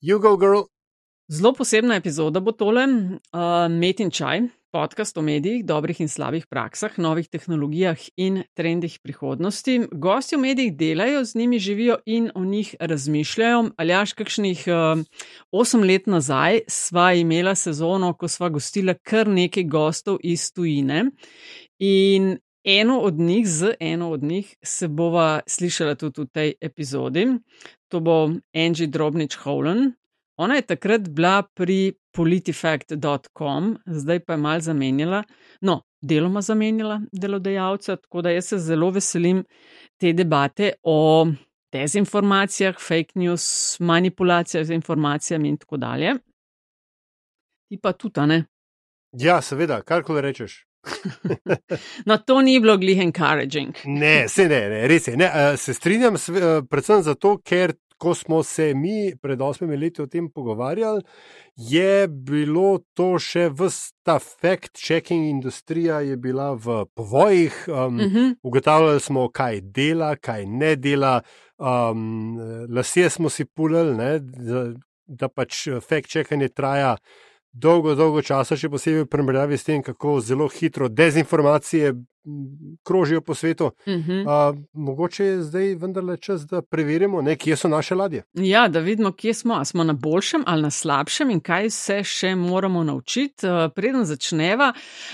You go, girl. Zelo posebna epizoda bo tole, uh, Met in Čaj, podcast o medijih, dobrih in slabih praksah, novih tehnologijah in trendih prihodnosti. Gosti v medijih delajo, z njimi živijo in o njih razmišljajo. Ali až kakšnih uh, osem let nazaj sva imela sezono, ko sva gostila kar nekaj gostov iz tujine. In eno od njih, z eno od njih, se bova slišala tudi v tej epizodi. To bo Angie Drobnič Howland. Ona je takrat bila pri politifact.com, zdaj pa je mal zamenjala, no, deloma zamenjala delodajalca, tako da jaz se zelo veselim te debate o dezinformacijah, fake news, manipulacijah z informacijami in tako dalje. Ti pa tudi, ne? Ja, seveda, karkoli rečeš. No, to ni bilo glih encouraging. ne, se ne, ne, res je. Ne, se strinjam, predvsem zato, ker ko smo se mi pred osmimi leti o tem pogovarjali, je bilo to še v ta fact-checking industrija, je bila v povojih, um, uh Mhm. -huh. ugotavljali smo, kaj dela, kaj ne dela, um, lasje smo si pulili, ne, da, da pač fact-checkanje traja. Dolgo, dolgo časa, še posebej v primerjavi s tem, kako zelo hitro dezinformacije krožijo po svetu. Uh -huh. Uh, mogoče je zdaj vendarle čas, da preverimo, ne, kje so naše ladje. Ja, da vidimo, kje smo. A smo na boljšem ali na slabšem in kaj se še moramo naučiti. Uh, preden začneva,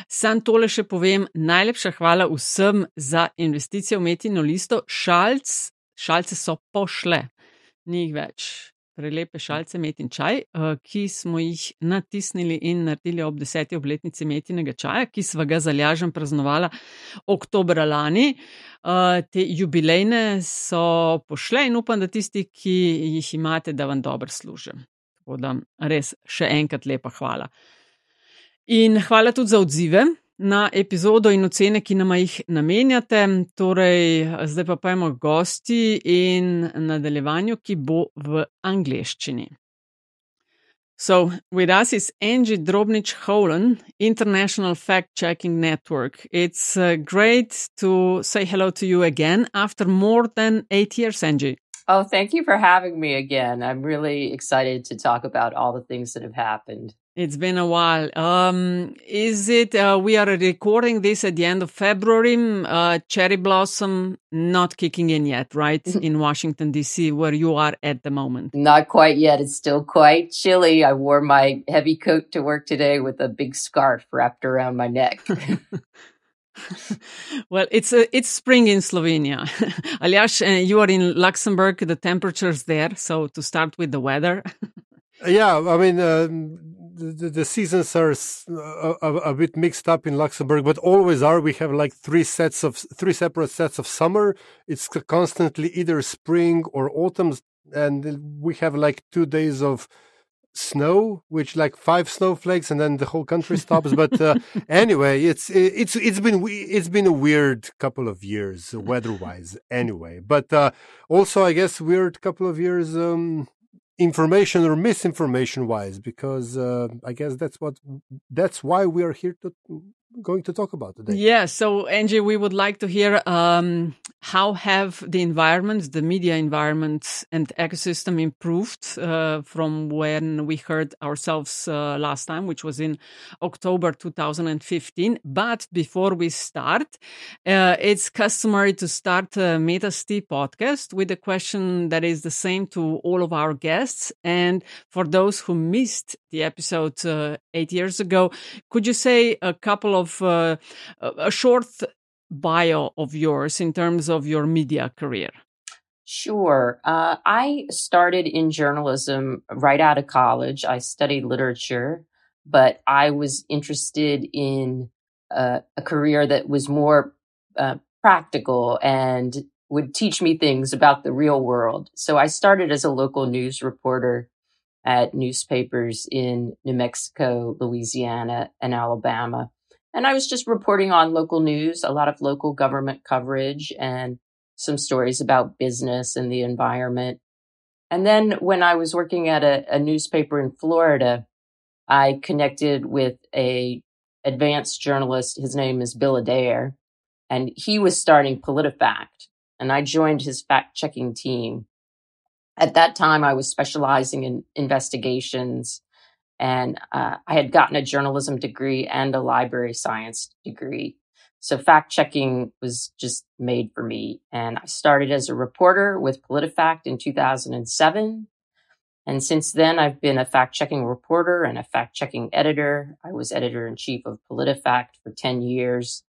sam tole še povem. Najlepša hvala vsem za investicije v Metino listo. Šalc, šalce so pošle, ni jih več. Prelepe šalce Metin čaj, uh, ki smo jih natisnili in naredili ob deseti obletnici Metinega čaja, ki sva ga zalažen praznovala oktobra lani. Uh, te jubilejne so pošle in upam, da tisti, ki jih imate, da vam dobro služijo. Tako da res še enkrat lepa hvala. In hvala tudi za odzive na epizodo in ocene, ki nam jih namenjate. Torej, zdaj pa pojmo gosti in nadaljevanju, ki bo v angleščini. So, with us is Angie Drobnic Holan, International Fact Checking Network. It's uh, great to say hello to you again after more than eight years, Angie. Oh, thank you for having me again. I'm really excited to talk about all the things that have happened. It's been a while. Um, is it, uh, we are recording this at the end of February, uh, cherry blossom not kicking in yet, right? in Washington, D.C., where you are at the moment. Not quite yet. It's still quite chilly. I wore my heavy coat to work today with a big scarf wrapped around my neck. well, it's uh, it's spring in Slovenia. Aljaž, uh, you are in Luxembourg. The temperature's there. So to start with the weather. yeah, I mean, uh, the, the, seasons are a, a, a, bit mixed up in Luxembourg, but always are. We have like three sets of three separate sets of summer. It's constantly either spring or autumn, and we have like two days of snow, which like five snowflakes, and then the whole country stops. but uh, anyway, it's it's it's been it's been a weird couple of years weather-wise. Anyway, but uh, also I guess weird couple of years. Um, information or misinformation wise because uh, i guess that's what that's why we are here to going to talk about today. Yeah so angie we would like to hear um, how have the environments the media environment and ecosystem improved uh, from when we heard ourselves uh, last time which was in october 2015 but before we start uh, it's customary to start a metasty podcast with a question that is the same to all of our guests. And for those who missed the episode uh, eight years ago could you say a couple of uh, a short bio of yours in terms of your media career? Sure. Uh, I started in journalism right out of college. I studied literature, but I was interested in uh, a career that was more uh, practical and would teach me things about the real world. So I started as a local news reporter at newspapers in New Mexico, Louisiana, and Alabama. And I was just reporting on local news, a lot of local government coverage and some stories about business and the environment. And then when I was working at a, a newspaper in Florida, I connected with a advanced journalist. His name is Bill Adair, and he was starting PolitiFact. And I joined his fact checking team. At that time, I was specializing in investigations and uh, I had gotten a journalism degree and a library science degree. So fact checking was just made for me. And I started as a reporter with PolitiFact in 2007. And since then, I've been a fact checking reporter and a fact checking editor. I was editor in chief of PolitiFact for 10 years.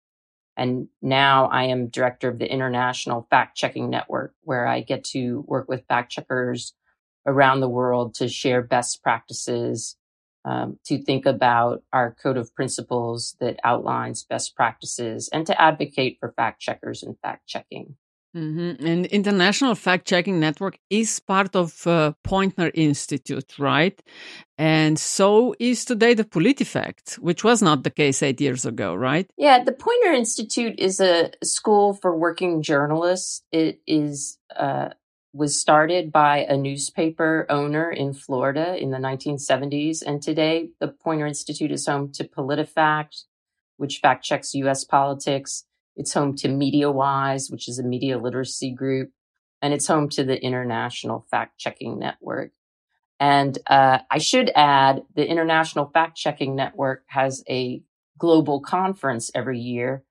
And now I am director of the International Fact Checking Network, where I get to work with fact checkers around the world to share best practices, um, to think about our code of principles that outlines best practices, and to advocate for fact checkers and fact checking. Mm-hmm. And International Fact Checking Network is part of uh, Poynter Institute, right? And so is today the PolitiFact, which was not the case eight years ago, right? Yeah, the Poynter Institute is a school for working journalists. It is uh, was started by a newspaper owner in Florida in the 1970s, and today the Poynter Institute is home to PolitiFact, which fact checks U.S. politics it's home to MediaWise, which is a media literacy group, and it's home to the International Fact Checking Network. And uh, I should add, the International Fact Checking Network has a global conference every year.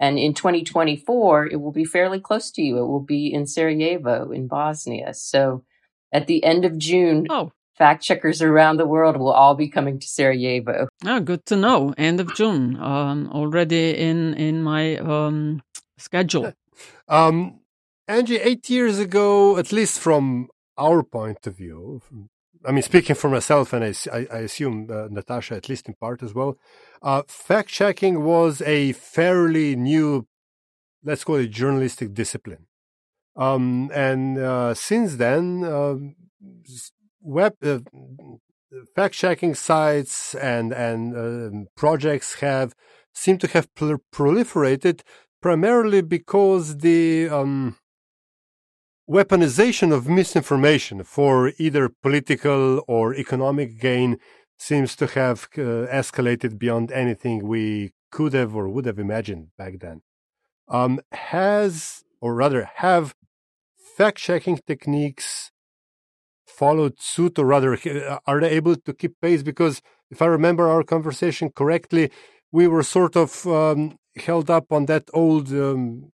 And in 2024, it will be fairly close to you. It will be in Sarajevo in Bosnia. So at the end of June, oh fact checkers around the world will all be coming to Sarajevo. Oh, good to know. End of June, um, already in in my um, schedule. Um, Angie, eight years ago, at least from our point of view, I mean, speaking for myself, and I, I assume uh, Natasha, at least in part as well, uh, fact checking was a fairly new, let's call it journalistic discipline. Um, and uh, since then, um, web uh, fact checking sites and and uh, projects have seem to have proliferated primarily because the um, weaponization of misinformation for either political or economic gain seems to have uh, escalated beyond anything we could have or would have imagined back then. Um, has, or rather, have fact checking techniques followed suit, or rather, are they able to keep pace? Because if I remember our conversation correctly, we were sort of um, held up on that old um,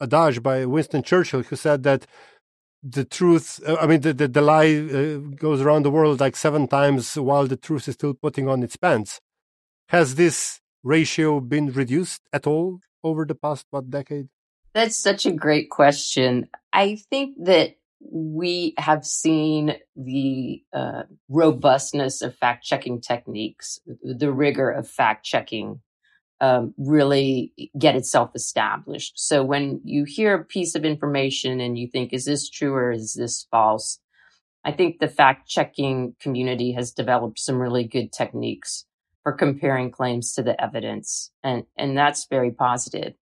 adage by Winston Churchill, who said that the truth, uh, I mean, the, the, the lie uh, goes around the world like seven times while the truth is still putting on its pants. Has this ratio been reduced at all over the past, what, decade? That's such a great question. I think that we have seen the uh, robustness of fact checking techniques, the rigor of fact checking um, really get itself established. So when you hear a piece of information and you think, is this true or is this false? I think the fact checking community has developed some really good techniques for comparing claims to the evidence. And, and that's very positive.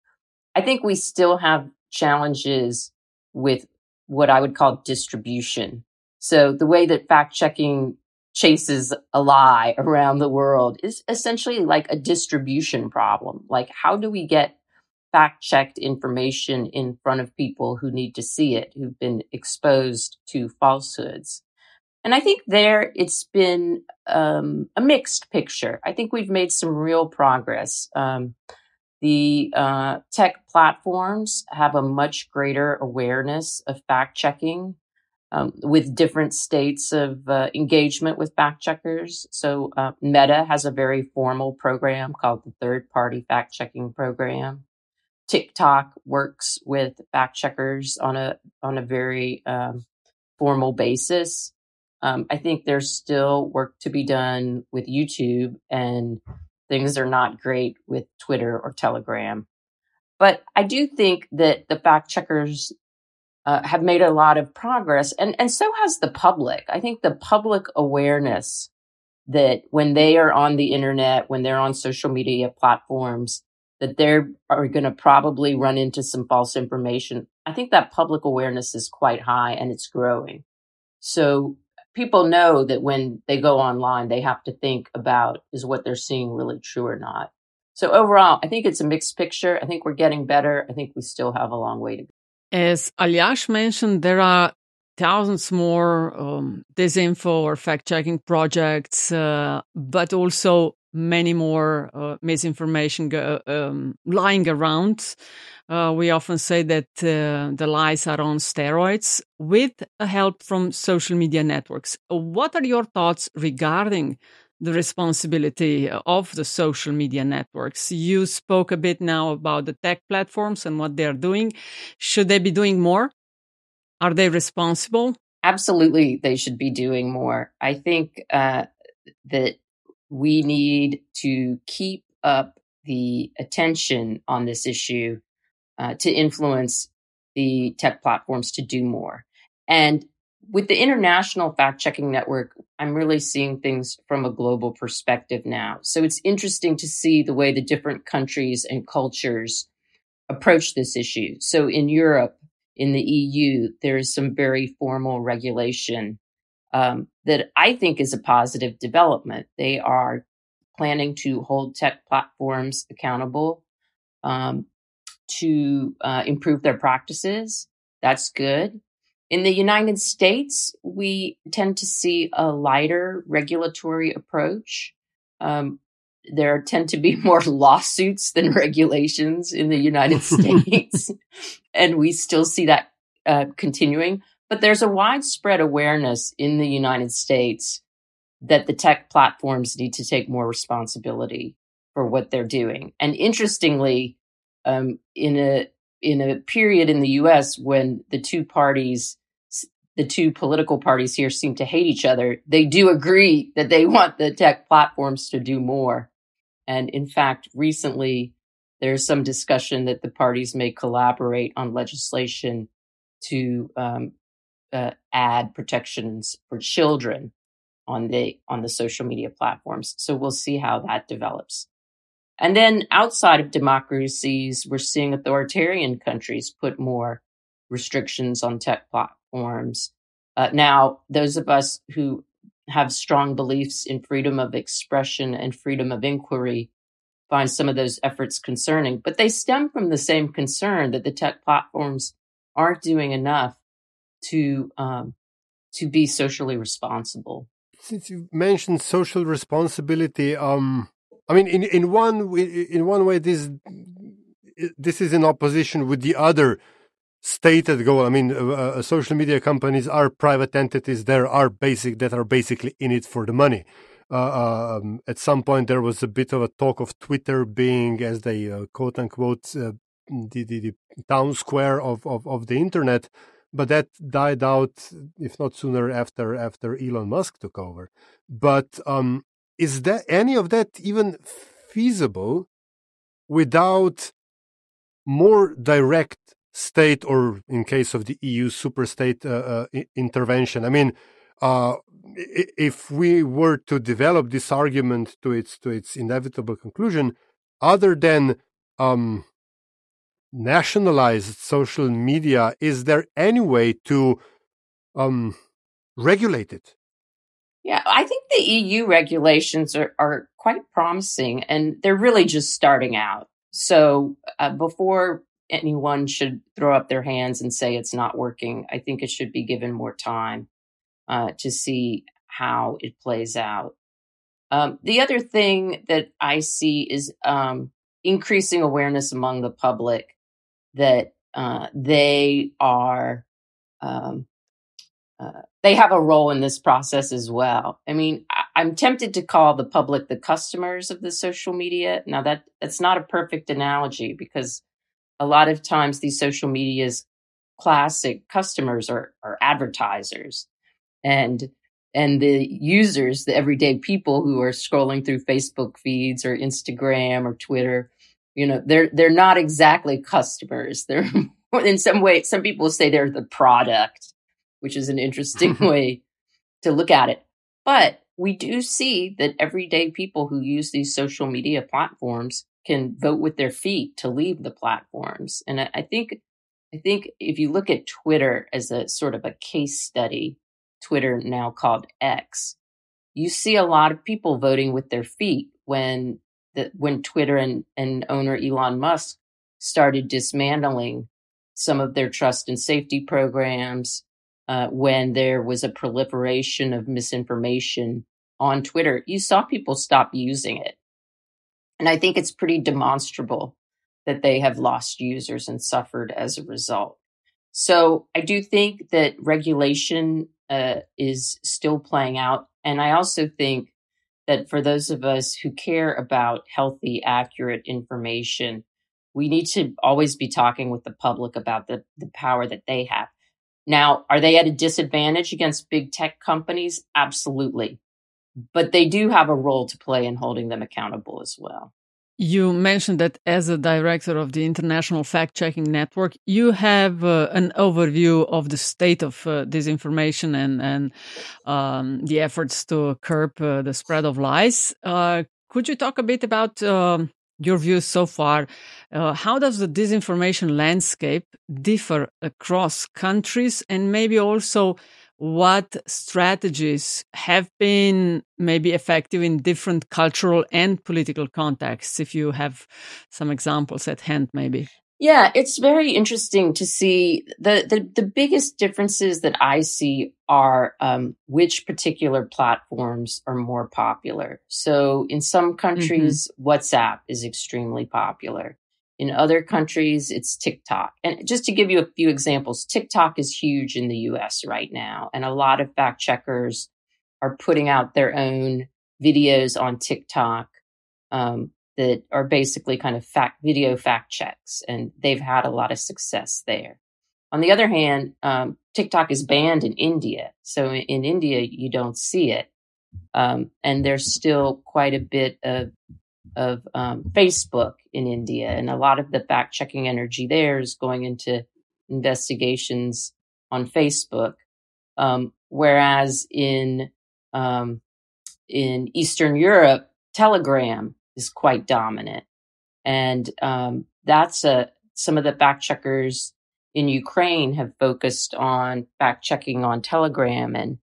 I think we still have challenges with what I would call distribution. So the way that fact checking chases a lie around the world is essentially like a distribution problem. Like, how do we get fact checked information in front of people who need to see it, who've been exposed to falsehoods? And I think there it's been um, a mixed picture. I think we've made some real progress. Um, the uh, tech platforms have a much greater awareness of fact checking um, with different states of uh, engagement with fact checkers. So, uh, Meta has a very formal program called the Third Party Fact Checking Program. TikTok works with fact checkers on a on a very um, formal basis. Um, I think there's still work to be done with YouTube and things are not great with Twitter or Telegram. But I do think that the fact checkers uh, have made a lot of progress, and, and so has the public. I think the public awareness that when they are on the internet, when they're on social media platforms, that they are going to probably run into some false information. I think that public awareness is quite high and it's growing. So people know that when they go online, they have to think about is what they're seeing really true or not. So overall, I think it's a mixed picture. I think we're getting better. I think we still have a long way to go. As Aljaž mentioned, there are thousands more um, disinfo or fact checking projects, uh, but also many more uh, misinformation go, um, lying around. Uh, we often say that uh, the lies are on steroids with help from social media networks. What are your thoughts regarding the responsibility of the social media networks? You spoke a bit now about the tech platforms and what they're doing. Should they be doing more? Are they responsible? Absolutely, they should be doing more. I think uh, that we need to keep up the attention on this issue uh, to influence the tech platforms to do more. And with the international fact checking network, I'm really seeing things from a global perspective now. So it's interesting to see the way the different countries and cultures approach this issue. So in Europe, in the EU, there is some very formal regulation um, that I think is a positive development. They are planning to hold tech platforms accountable um, to uh, improve their practices. That's good. In the United States, we tend to see a lighter regulatory approach. Um, there tend to be more lawsuits than regulations in the United States, and we still see that uh, continuing. But there's a widespread awareness in the United States that the tech platforms need to take more responsibility for what they're doing. And interestingly, um, in a in a period in the U.S. when the two parties, the two political parties here, seem to hate each other, they do agree that they want the tech platforms to do more. And in fact, recently there's some discussion that the parties may collaborate on legislation to um, uh, add protections for children on the on the social media platforms. So we'll see how that develops. And then outside of democracies, we're seeing authoritarian countries put more restrictions on tech platforms. Uh, now, those of us who have strong beliefs in freedom of expression and freedom of inquiry find some of those efforts concerning, but they stem from the same concern that the tech platforms aren't doing enough to um, to be socially responsible. Since you mentioned social responsibility, um, I mean, in in one in one way, this this is in opposition with the other stated goal. I mean, uh, uh, social media companies are private entities. There are basic that are basically in it for the money. Uh, um, at some point, there was a bit of a talk of Twitter being, as they uh, quote unquote, uh, the, the, the town square of, of, of the internet but that died out if not sooner after after Elon Musk took over but um, is that any of that even feasible without more direct state or in case of the EU superstate uh, uh, intervention? I mean uh, if we were to develop this argument to its to its inevitable conclusion other than um, nationalized social media is there any way to um, regulate it yeah, I think the EU regulations are, are quite promising and they're really just starting out. So uh, before anyone should throw up their hands and say it's not working, I think it should be given more time uh, to see how it plays out. Um, the other thing that I see is um, increasing awareness among the public that uh, they are um, uh, they have a role in this process as well. I mean, I, am tempted to call the public the customers of the social media. Now that that's not a perfect analogy because a lot of times these social media's classic customers are, are advertisers and and the users, the everyday people who are scrolling through Facebook feeds or Instagram or Twitter, you know, they're they're not exactly customers. They're in some way, some people say they're the product which is an interesting way to look at it. But we do see that everyday people who use these social media platforms can vote with their feet to leave the platforms. And I, I think, I think if you look at Twitter as a sort of a case study, Twitter now called X, you see a lot of people voting with their feet when the, when Twitter and, and owner Elon Musk started dismantling some of their trust and safety programs uh, when there was a proliferation of misinformation on Twitter, you saw people stop using it. And I think it's pretty demonstrable that they have lost users and suffered as a result. So I do think that regulation uh, is still playing out. And I also think that for those of us who care about healthy, accurate information, we need to always be talking with the public about the, the power that they have. Now, are they at a disadvantage against big tech companies? Absolutely. But they do have a role to play in holding them accountable as well. You mentioned that as a director of the International Fact Checking Network, you have uh, an overview of the state of uh, disinformation and, and um, the efforts to curb uh, the spread of lies. Uh, could you talk a bit about um, your views so far? Uh, how does the disinformation landscape differ across countries and maybe also what strategies have been maybe effective in different cultural and political contexts if you have some examples at hand maybe yeah it's very interesting to see the the, the biggest differences that i see are um, which particular platforms are more popular so in some mm-hmm. countries mm-hmm. whatsapp is extremely popular in other countries, it's TikTok. And just to give you a few examples, TikTok is huge in the US right now. And a lot of fact checkers are putting out their own videos on TikTok um, that are basically kind of fact video fact checks. And they've had a lot of success there. On the other hand, um, TikTok is banned in India. So in, in India, you don't see it. Um, and there's still quite a bit of of um, Facebook in India, and a lot of the fact checking energy there is going into investigations on Facebook. Um, whereas in um, in Eastern Europe, Telegram is quite dominant, and um, that's a some of the fact checkers in Ukraine have focused on fact checking on Telegram and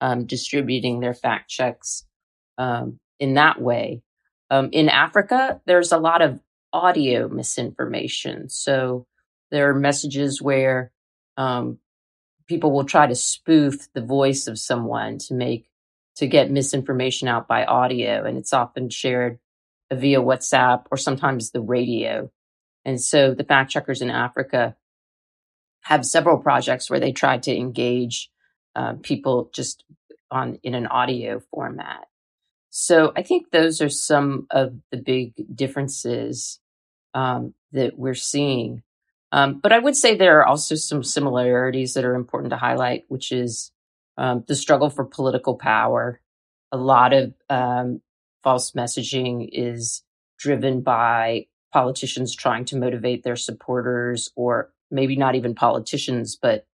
um, distributing their fact checks um, in that way. Um, in Africa, there's a lot of audio misinformation. So there are messages where um, people will try to spoof the voice of someone to make to get misinformation out by audio, and it's often shared via WhatsApp or sometimes the radio. And so the fact checkers in Africa have several projects where they try to engage uh, people just on in an audio format. So I think those are some of the big differences um, that we're seeing. Um, but I would say there are also some similarities that are important to highlight, which is um, the struggle for political power. A lot of um, false messaging is driven by politicians trying to motivate their supporters, or maybe not even politicians, but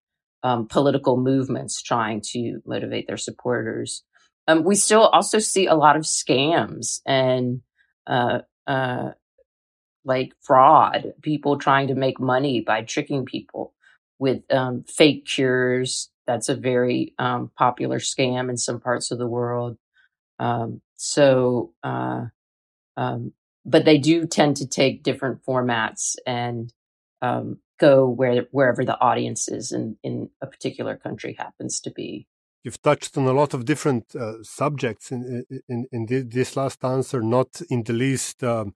um, political movements trying to motivate their supporters. Um, we still also see a lot of scams and uh, uh, like fraud, people trying to make money by tricking people with um, fake cures. That's a very um, popular scam in some parts of the world. Um, so, uh, um, but they do tend to take different formats and um, go where wherever the audience is in, in a particular country happens to be you've touched on a lot of different uh, subjects in, in, in this last answer, not in the least um,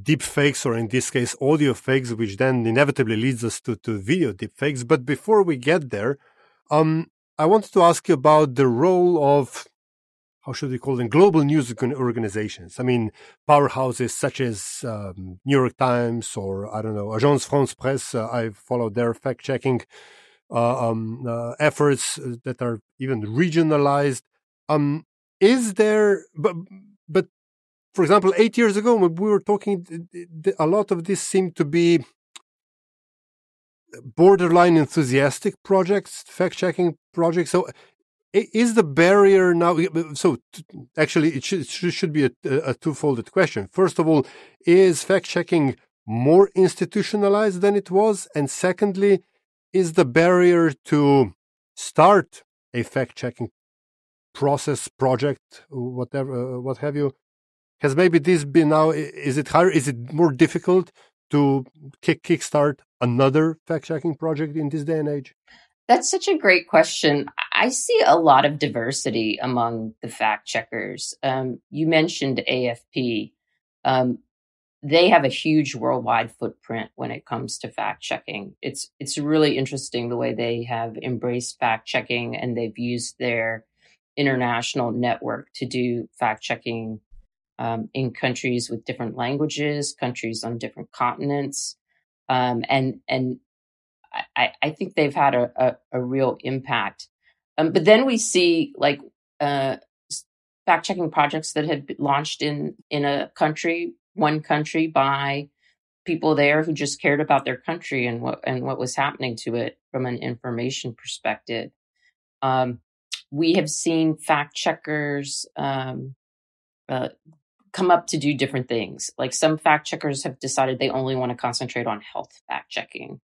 deep fakes, or in this case, audio fakes, which then inevitably leads us to, to video deep fakes. But before we get there, um, I wanted to ask you about the role of how should we call them global news organizations i mean powerhouses such as um, new york times or i don't know agence france presse uh, i follow their fact checking uh, um, uh, efforts that are even regionalized. Um, is there, but, but for example, eight years ago when we were talking, a lot of this seemed to be borderline enthusiastic projects, fact checking projects. So is the barrier now so actually it should, should be a, a twofold question. First of all is fact checking more institutionalized than it was? And secondly is the barrier to start a fact checking process project whatever uh, what have you has maybe this been now is it higher is it more difficult to kick kickstart another fact checking project in this day and age That's such a great question. I see a lot of diversity among the fact checkers. Um, you mentioned AFP. Um, they have a huge worldwide footprint when it comes to fact checking. It's it's really interesting the way they have embraced fact checking and they've used their international network to do fact checking um, in countries with different languages, countries on different continents, um, and and I, I think they've had a, a, a real impact. Um, but then we see like uh, fact checking projects that had launched in in a country, one country, by people there who just cared about their country and what and what was happening to it from an information perspective. Um, we have seen fact checkers um, uh, come up to do different things. Like some fact checkers have decided they only want to concentrate on health fact checking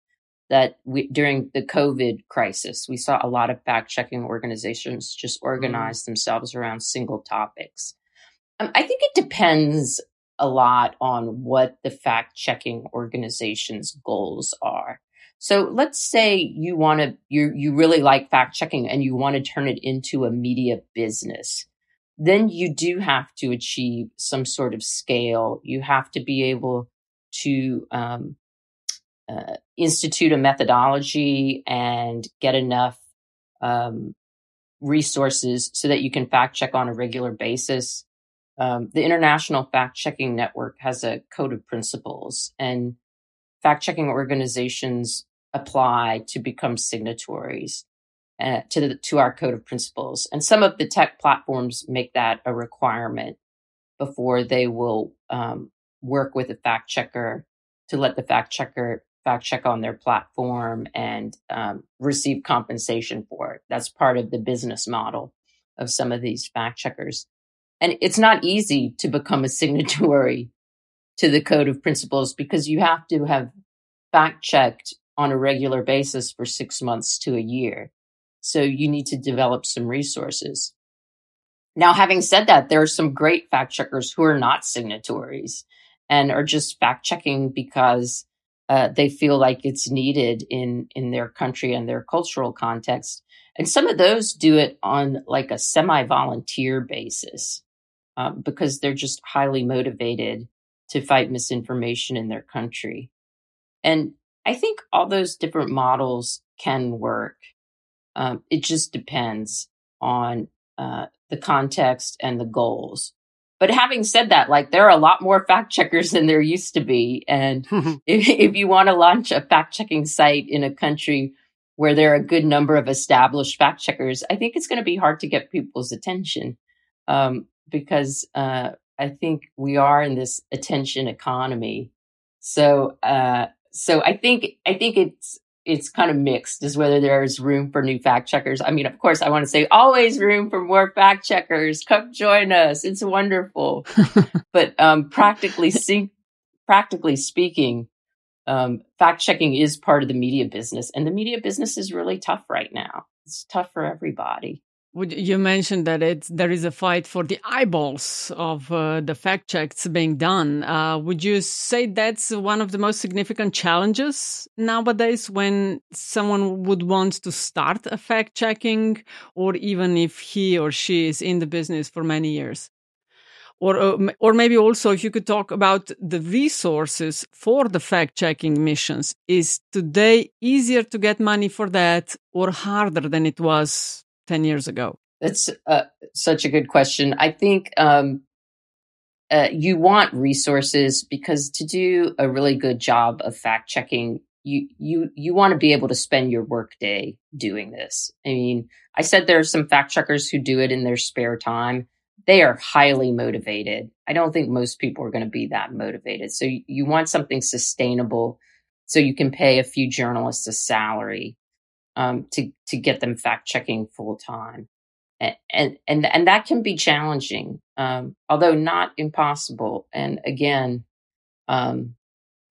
that we, during the COVID crisis, we saw a lot of fact checking organizations just mm-hmm. organize mm. themselves around single topics. Um, I think it depends a lot on what the fact checking organization's goals are. So let's say you want to, you, you really like fact checking and you want to turn it into a media business. Then you do have to achieve some sort of scale. You have to be able to um, uh, institute a methodology and get enough um, resources so that you can fact check on a regular basis. Um, the International Fact Checking Network has a code of principles, and fact checking organizations apply to become signatories uh, to the, to our code of principles. And some of the tech platforms make that a requirement before they will um, work with a fact checker to let the fact checker fact check on their platform and um, receive compensation for it. That's part of the business model of some of these fact checkers. And it's not easy to become a signatory to the code of principles because you have to have fact checked on a regular basis for six months to a year. So you need to develop some resources. Now, having said that, there are some great fact checkers who are not signatories and are just fact checking because uh, they feel like it's needed in in their country and their cultural context. And some of those do it on like a semi volunteer basis um, because they're just highly motivated to fight misinformation in their country. And I think all those different models can work. Um, it just depends on uh, the context and the goals. But having said that, like there are a lot more fact checkers than there used to be. And if, if you want to launch a fact checking site in a country where there are a good number of established fact checkers, I think it's going to be hard to get people's attention. Um, because, uh, I think we are in this attention economy. So, uh, so I think, I think it's, it's kind of mixed as whether there's room for new fact checkers. I mean, of course, I want to say always room for more fact checkers. Come join us. It's wonderful. but um, practically, practically speaking, um, fact checking is part of the media business, and the media business is really tough right now. It's tough for everybody. You mentioned that it's, there is a fight for the eyeballs of uh, the fact checks being done. Uh, would you say that's one of the most significant challenges nowadays when someone would want to start a fact checking, or even if he or she is in the business for many years? Or, uh, or maybe also if you could talk about the resources for the fact checking missions. Is today easier to get money for that or harder than it was 10 years ago? That's uh, such a good question. I think um, uh, you want resources because to do a really good job of fact checking, you you you want to be able to spend your workday doing this. I mean, I said there are some fact checkers who do it in their spare time. They are highly motivated. I don't think most people are going to be that motivated. So you, you want something sustainable so you can pay a few journalists a salary um, to to get them fact checking full time, and, and and and that can be challenging, um, although not impossible. And again, um,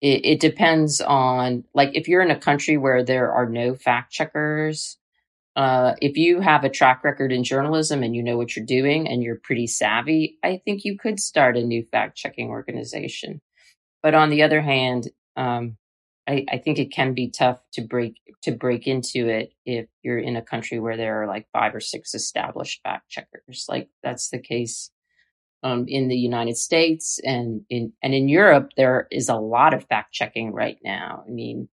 it, it depends on like if you're in a country where there are no fact checkers. Uh, if you have a track record in journalism and you know what you're doing and you're pretty savvy, I think you could start a new fact checking organization. But on the other hand, um, I, I think it can be tough to break to break into it if you're in a country where there are like five or six established fact checkers. Like that's the case um, in the United States and in and in Europe. There is a lot of fact checking right now. I mean,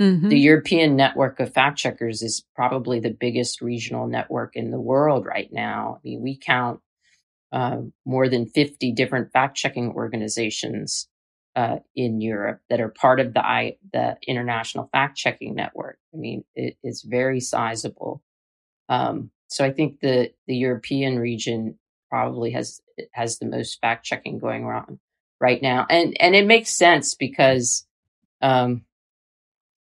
mm-hmm. the European network of fact checkers is probably the biggest regional network in the world right now. I mean, we count uh, more than 50 different fact checking organizations uh, in Europe that are part of the I, the International Fact Checking Network. I mean, it is very sizable. Um, so I think the the European region probably has has the most fact checking going on right now, and and it makes sense because um,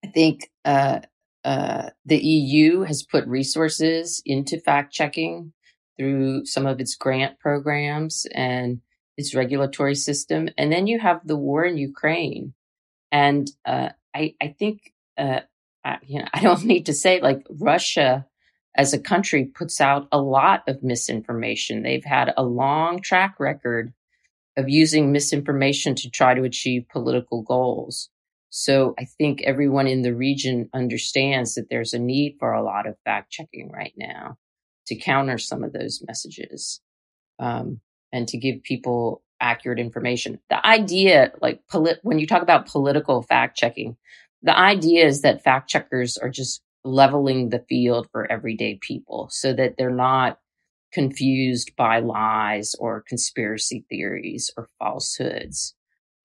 I think uh, uh, the EU has put resources into fact checking through some of its grant programs and its regulatory system. And then you have the war in Ukraine. And uh, I, I think, uh, I, you know, I don't need to say like Russia as a country puts out a lot of misinformation. They've had a long track record of using misinformation to try to achieve political goals. So I think everyone in the region understands that there's a need for a lot of fact checking right now to counter some of those messages. Um, and to give people accurate information. The idea, like polit- when you talk about political fact checking, the idea is that fact checkers are just leveling the field for everyday people so that they're not confused by lies or conspiracy theories or falsehoods.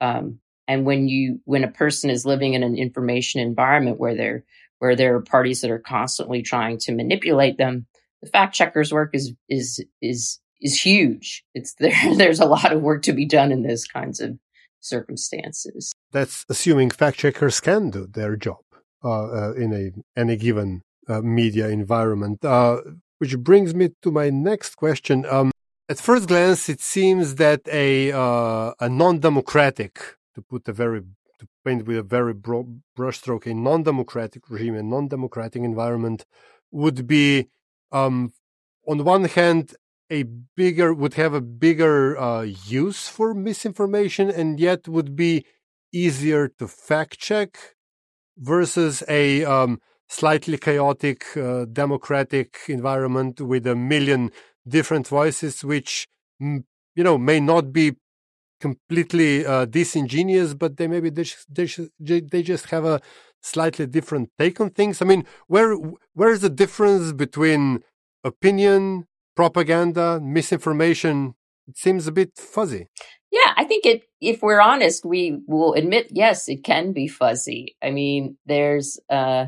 Um, and when you when a person is living in an information environment where there where there are parties that are constantly trying to manipulate them, the fact checkers work is is is is huge. It's there. There's a lot of work to be done in those kinds of circumstances. That's assuming fact checkers can do their job uh, uh, in a any given uh, media environment. Uh, which brings me to my next question. Um, at first glance, it seems that a uh, a non-democratic, to put a very to paint with a very broad brushstroke, a non-democratic regime, a non-democratic environment would be, um, on one hand, a bigger would have a bigger uh, use for misinformation and yet would be easier to fact check versus a um, slightly chaotic uh, democratic environment with a million different voices which you know may not be completely uh, disingenuous but they maybe they they just have a slightly different take on things. I mean where where is the difference between opinion propaganda, misinformation, it seems a bit fuzzy. Yeah, I think it if we're honest, we will admit yes, it can be fuzzy. I mean, there's uh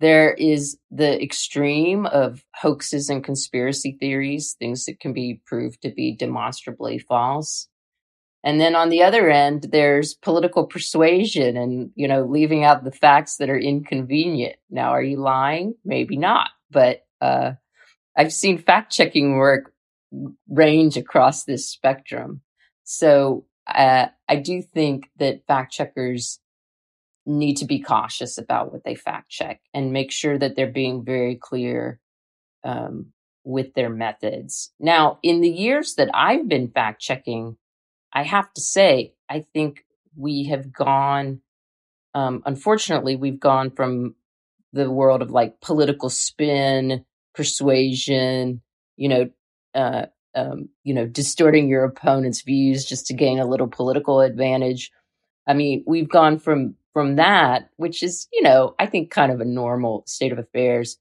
there is the extreme of hoaxes and conspiracy theories, things that can be proved to be demonstrably false. And then on the other end, there's political persuasion and, you know, leaving out the facts that are inconvenient. Now, are you lying? Maybe not. But uh, I've seen fact checking work range across this spectrum. So uh, I do think that fact checkers need to be cautious about what they fact check and make sure that they're being very clear um, with their methods. Now, in the years that I've been fact checking, I have to say, I think we have gone, um, unfortunately, we've gone from the world of like political spin persuasion, you know, uh, um, you know, distorting your opponent's views just to gain a little political advantage. I mean, we've gone from from that, which is, you know, I think kind of a normal state of affairs,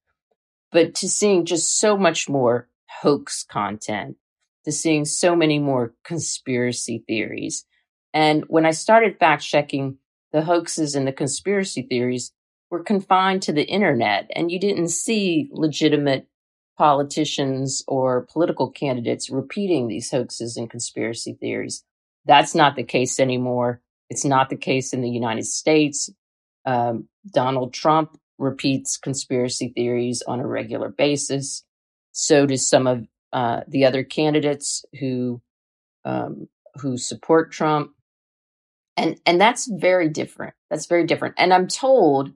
but to seeing just so much more hoax content, to seeing so many more conspiracy theories. And when I started fact checking the hoaxes and the conspiracy theories, were confined to the internet and you didn't see legitimate politicians or political candidates repeating these hoaxes and conspiracy theories. That's not the case anymore. It's not the case in the United States. Um, Donald Trump repeats conspiracy theories on a regular basis. So does some of uh, the other candidates who um, who support Trump, and and that's very different. That's very different. And I'm told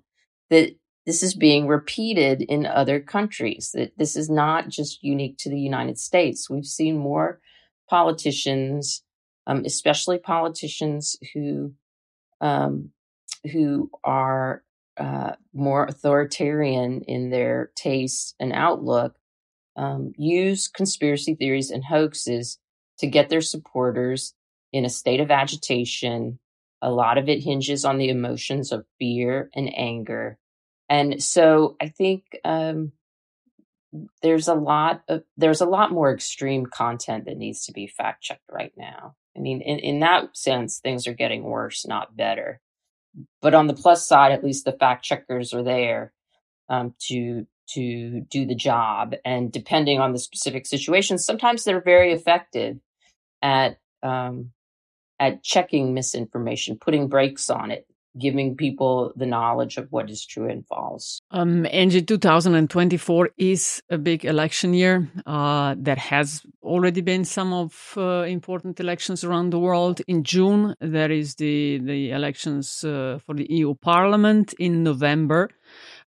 that this is being repeated in other countries, that this is not just unique to the United States. We've seen more politicians, um, especially politicians who um, who are uh, more authoritarian in their taste and outlook um, use conspiracy theories and hoaxes to get their supporters in a state of agitation. A lot of it hinges on the emotions of fear and anger. And so I think um, there's a lot of there's a lot more extreme content that needs to be fact checked right now. I mean, in, in that sense, things are getting worse, not better. But on the plus side, at least the fact checkers are there um, to to do the job. And depending on the specific situation, sometimes they're very effective at um, at checking misinformation, putting brakes on it, giving people the knowledge of what is true and false. Um, Angie, 2024 is a big election year. Uh, there has already been some of uh, important elections around the world. In June, there is the the elections uh, for the EU Parliament. In November,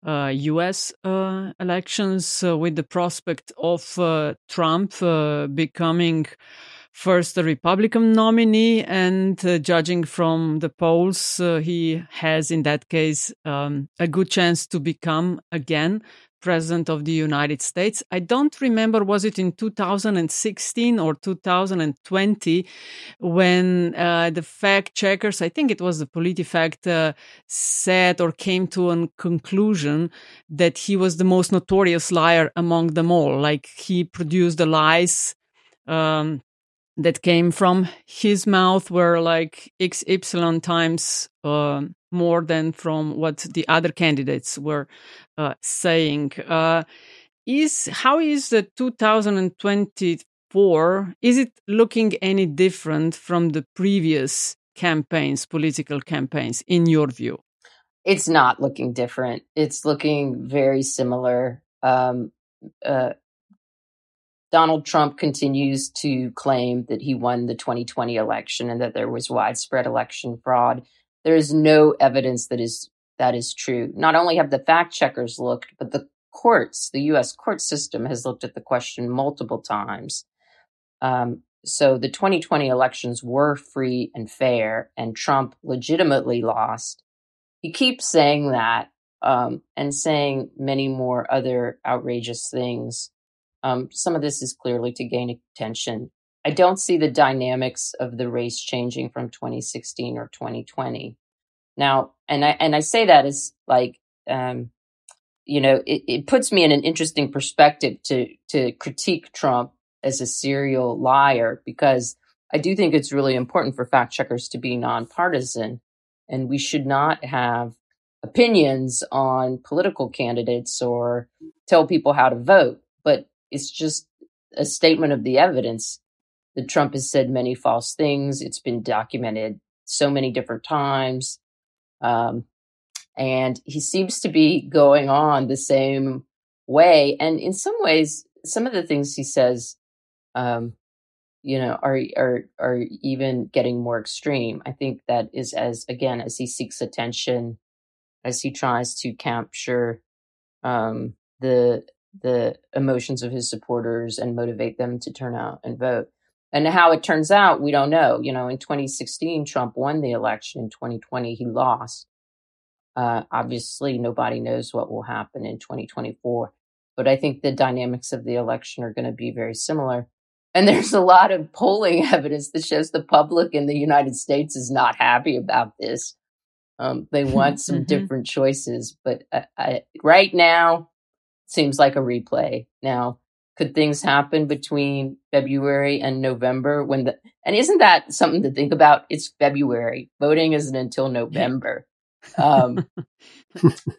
U.S. Uh, uh, elections uh, with the prospect of Trump becoming first a Republican nominee, and uh, judging from the polls, uh, he has in that case um, a good chance to become again president of the United States. I don't remember was it in 2016 or 2020 when uh, the fact checkers, I think it was the PolitiFact, uh, said or came to a conclusion that he was the most notorious liar among them all. Like he produced the lies. Um, that came from his mouth were like XY times uh, more than from what the other candidates were uh, saying. Uh, is how is the 2024? Is it looking any different from the previous campaigns, political campaigns, in your view? It's not looking different. It's looking very similar. Um, uh, Donald Trump continues to claim that he won the 2020 election and that there was widespread election fraud. There is no evidence that is that is true. Not only have the fact checkers looked, but the courts, the U.S. court system, has looked at the question multiple times. Um, so the 2020 elections were free and fair, and Trump legitimately lost. He keeps saying that um, and saying many more other outrageous things. Um, some of this is clearly to gain attention. I don't see the dynamics of the race changing from 2016 or 2020. Now, and I and I say that as like, um, you know, it, it puts me in an interesting perspective to to critique Trump as a serial liar because I do think it's really important for fact checkers to be nonpartisan, and we should not have opinions on political candidates or tell people how to vote. But it's just a statement of the evidence that Trump has said many false things. It's been documented so many different times. Um, and he seems to be going on the same way. And in some ways, some of the things he says, um, you know, are are are even getting more extreme. I think that is as again as he seeks attention, as he tries to capture um, the the emotions of his supporters and motivate them to turn out and vote. And how it turns out, we don't know. You know, in 2016, Trump won the election. In 2020, he lost. Uh, obviously, nobody knows what will happen in 2024. But I think the dynamics of the election are going to be very similar. And there's a lot of polling evidence that shows the public in the United States is not happy about this. Um, they want some mm-hmm. different choices. But I, I, right now, seems like a replay. Now, could things happen between February and November when the and isn't that something to think about? It's February. Voting isn't until November. Um,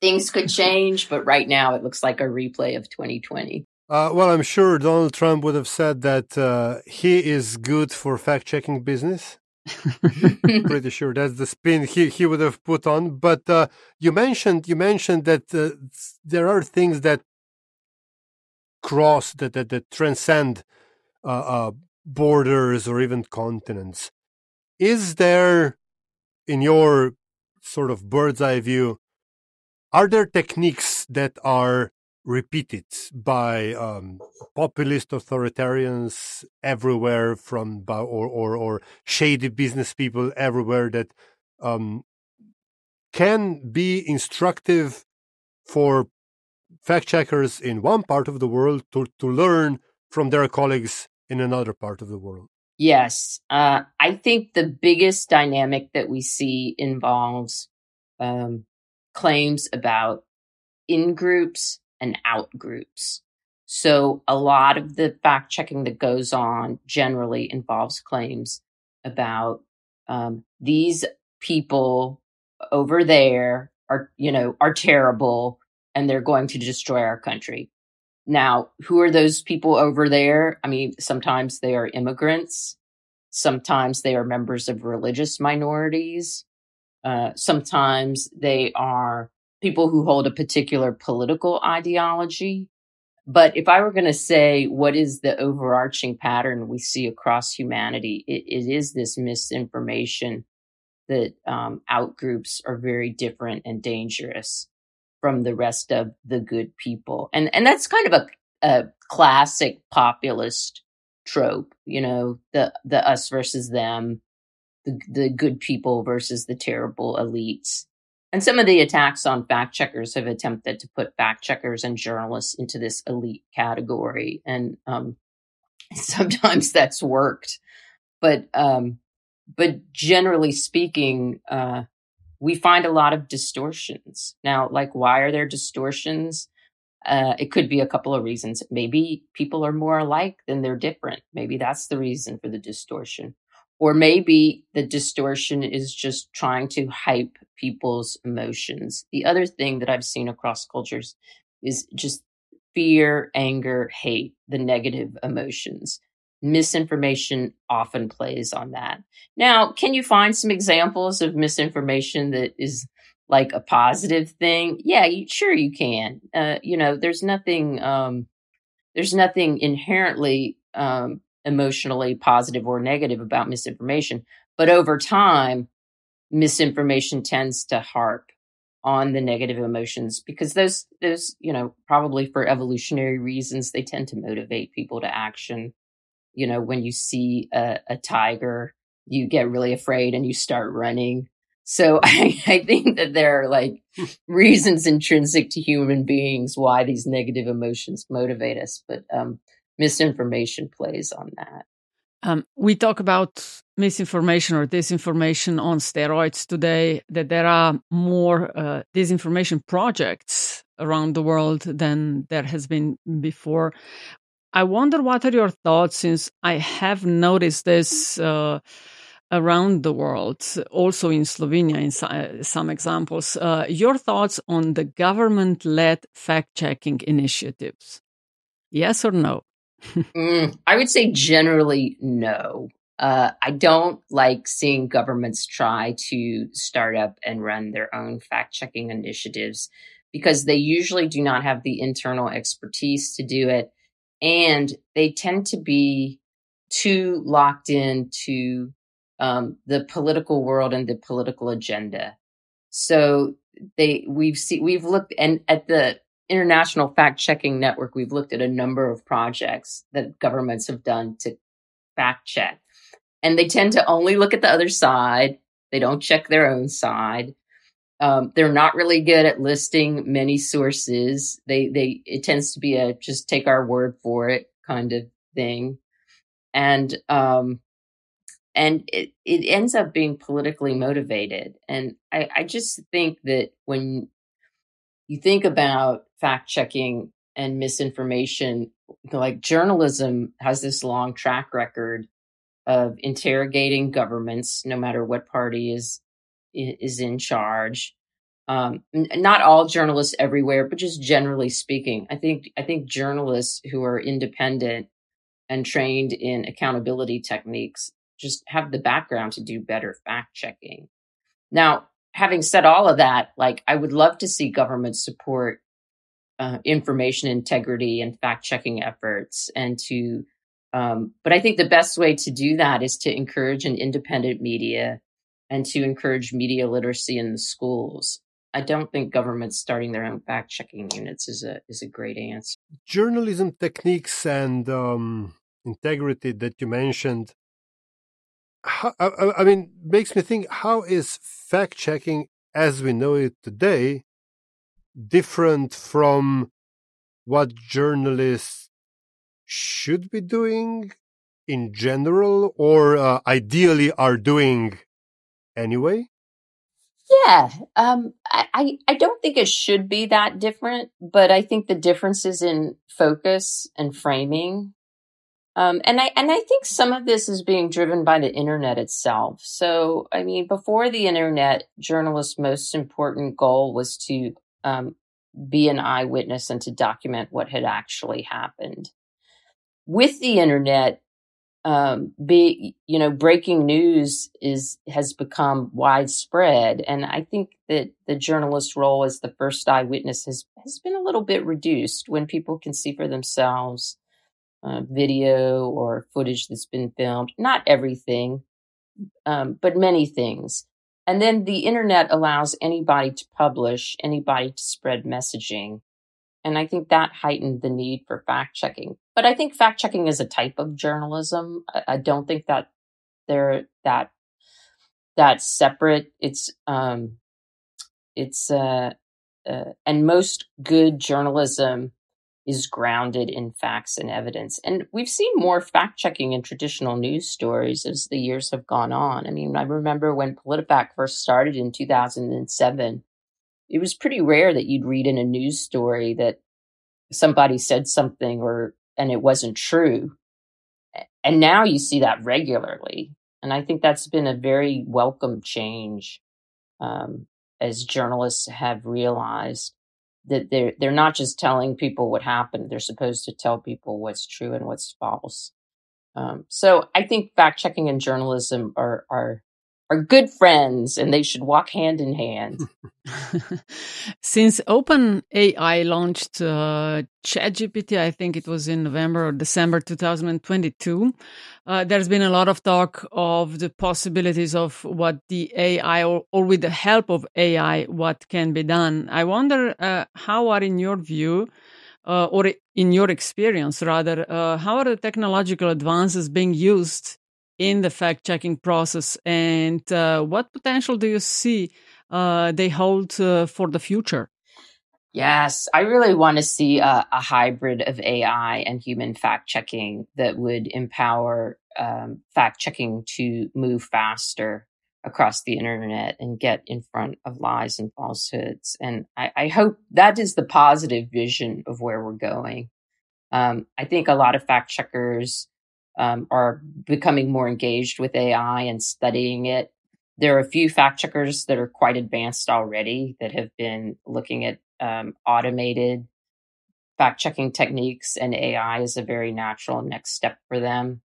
things could change, but right now it looks like a replay of 2020. Uh, well, I'm sure Donald Trump would have said that uh, he is good for fact checking business. Pretty sure that's the spin he, he would have put on. But uh, you mentioned you mentioned that uh, there are things that cross that that, that transcend uh, uh, borders or even continents. Is there, in your sort of bird's eye view, are there techniques that are repeated by um, populist authoritarians everywhere from or, or or shady business people everywhere that um, can be instructive for fact checkers in one part of the world to, to learn from their colleagues in another part of the world. Yes. Uh, I think the biggest dynamic that we see involves um, claims about in groups and out groups. So a lot of the fact checking that goes on generally involves claims about um, these people over there are, you know, are terrible and they're going to destroy our country. Now, who are those people over there? I mean, sometimes they are immigrants. Sometimes they are members of religious minorities. Uh, sometimes they are people who hold a particular political ideology. But if I were going to say what is the overarching pattern we see across humanity, it, it is this misinformation that um, outgroups are very different and dangerous from the rest of the good people. And and that's kind of a, a classic populist trope, you know, the the us versus them, the the good people versus the terrible elites. And some of the attacks on fact checkers have attempted to put fact checkers and journalists into this elite category. And um, sometimes that's worked. But um, but generally speaking, uh, we find a lot of distortions. Now, like, why are there distortions? Uh, it could be a couple of reasons. Maybe people are more alike than they're different. Maybe that's the reason for the distortion. Or maybe the distortion is just trying to hype people's emotions. The other thing that I've seen across cultures is just fear, anger, hate, the negative emotions misinformation often plays on that. Now, can you find some examples of misinformation that is like a positive thing? Yeah, you, sure you can. Uh, you know, there's nothing, um, there's nothing inherently um, emotionally positive or negative about misinformation, but over time, misinformation tends to harp on the negative emotions because those those you know probably for evolutionary reasons they tend to motivate people to action you know, when you see a, a tiger, you get really afraid and you start running. So I, I think that there are like reasons intrinsic to human beings why these negative emotions motivate us, but um, misinformation plays on that. Um, we talk about misinformation or disinformation on steroids today, that there are more uh, disinformation projects around the world than there has been before. I wonder what are your thoughts since I have noticed this uh, around the world, also in Slovenia, in some examples. Uh, your thoughts on the government led fact checking initiatives? Yes or no? mm, I would say generally no. Uh, I don't like seeing governments try to start up and run their own fact checking initiatives because they usually do not have the internal expertise to do it and they tend to be too locked into um, the political world and the political agenda. So they we've seen we've looked and at the International Fact Checking Network, we've looked at a number of projects that governments have done to fact check. And they tend to only look at the other side. They don't check their own side. Um, they're not really good at listing many sources. They they it tends to be a just take our word for it kind of thing, and um, and it it ends up being politically motivated. And I I just think that when you think about fact checking and misinformation, like journalism has this long track record of interrogating governments, no matter what party is is in charge. Um, not all journalists everywhere, but just generally speaking, I think I think journalists who are independent and trained in accountability techniques just have the background to do better fact checking. Now, having said all of that, like I would love to see government support uh, information integrity and fact checking efforts, and to um, but I think the best way to do that is to encourage an independent media and to encourage media literacy in the schools. I don't think governments starting their own fact checking units is a is a great answer. Journalism techniques and um, integrity that you mentioned, how, I, I, mean, makes me think: how is fact checking as we know it today different from what journalists should be doing in general or uh, ideally are doing anyway? Yeah, um, I, I don't think it should be that different, but I think the difference is in focus and framing. Um, and I and I think some of this is being driven by the internet itself. So, I mean, before the internet, journalists' most important goal was to um, be an eyewitness and to document what had actually happened. With the internet, um, be you know breaking news is has become widespread, and I think that the journalist's role as the first eyewitness has has been a little bit reduced when people can see for themselves uh, video or footage that's been filmed. Not everything, um, but many things. And then the internet allows anybody to publish, anybody to spread messaging. And I think that heightened the need for fact checking. But I think fact checking is a type of journalism. I, don't think that they're that that's separate. It's um it's uh, uh and most good journalism is grounded in facts and evidence. And we've seen more fact checking in traditional news stories as the years have gone on. I mean, I remember when PolitiFact first started in 2007, it was pretty rare that you'd read in a news story that somebody said something or and it wasn't true. And now you see that regularly. And I think that's been a very welcome change um, as journalists have realized that they're they're not just telling people what happened; they're supposed to tell people what's true and what's false. Um, so I think fact checking and journalism are are are good friends and they should walk hand in hand. Since OpenAI launched uh, ChatGPT, I think it was in November or December 2022, uh, there's been a lot of talk of the possibilities of what the AI or, or with the help of AI, what can be done. I wonder uh, how are, in your view, uh, or in your experience rather, uh, how are the technological advances being used in the fact checking process and uh, what potential do you see uh, they hold uh, for the future? Yes, I really want to see a, a hybrid of AI and human fact checking that would empower um, fact checking to move faster across the internet and get in front of lies and falsehoods. And I, I hope that is the positive vision of where we're going. Um, I think a lot of fact checkers um, are becoming more engaged with AI and studying it. There are a few fact checkers that are quite advanced already that have been looking at um, automated fact checking techniques, and AI is a very natural next step for them.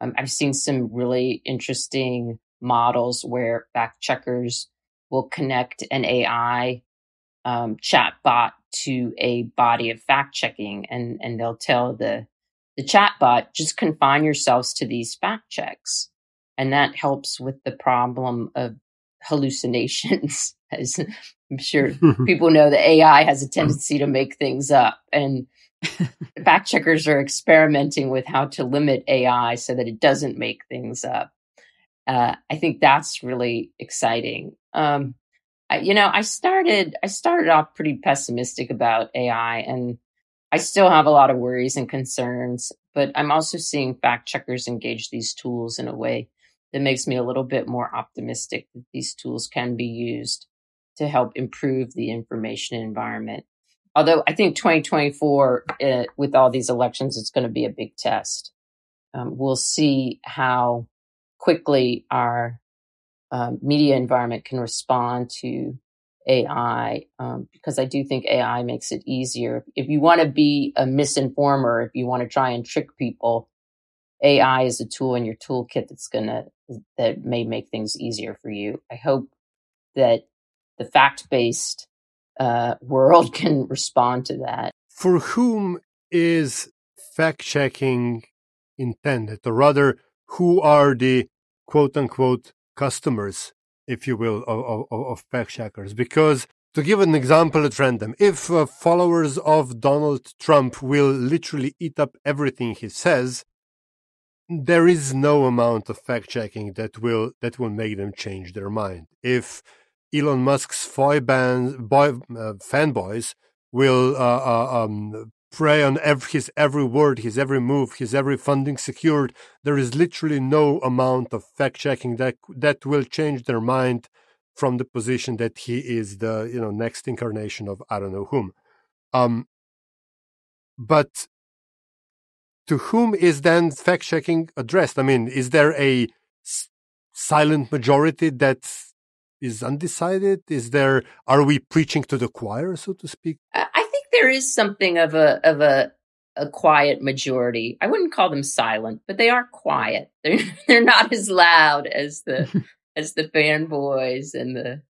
Um, I've seen some really interesting models where fact checkers will connect an AI um, chat bot to a body of fact checking, and and they'll tell the the chatbot, just confine yourselves to these fact checks. And that helps with the problem of hallucinations. As I'm sure people know that AI has a tendency to make things up. And fact checkers are experimenting with how to limit AI so that it doesn't make things up. Uh, I think that's really exciting. Um, I, you know, I started I started off pretty pessimistic about AI, and I still have a lot of worries and concerns, but I'm also seeing fact checkers engage these tools in a way that makes me a little bit more optimistic that these tools can be used to help improve the information environment. Although I think 2024, uh, with all these elections, it's going to be a big test. Um, we'll see how quickly our um, media environment can respond to AI um, because I do think AI makes it easier. If you want to be a misinformer, if you want to try and trick people, AI is a tool in your toolkit that's gonna that may make things easier for you. I hope that the fact based uh, world can respond to that. For whom is fact checking intended, or rather, who are the quote unquote customers if you will, of, of, of fact checkers. Because to give an example at random, if uh, followers of Donald Trump will literally eat up everything he says, there is no amount of fact checking that will that will make them change their mind. If Elon Musk's boy uh, fanboys will uh, uh, um, prey on every, his every word, his every move, his every funding secured. There is literally no amount of fact checking that that will change their mind from the position that he is the you know next incarnation of I don't know whom. Um, but to whom is then fact checking addressed? I mean, is there a s- silent majority that is undecided? Is there are we preaching to the choir, so to speak? There is something of a of a a quiet majority. I wouldn't call them silent, but they are quiet. They're they're not as loud as the as the fanboys and the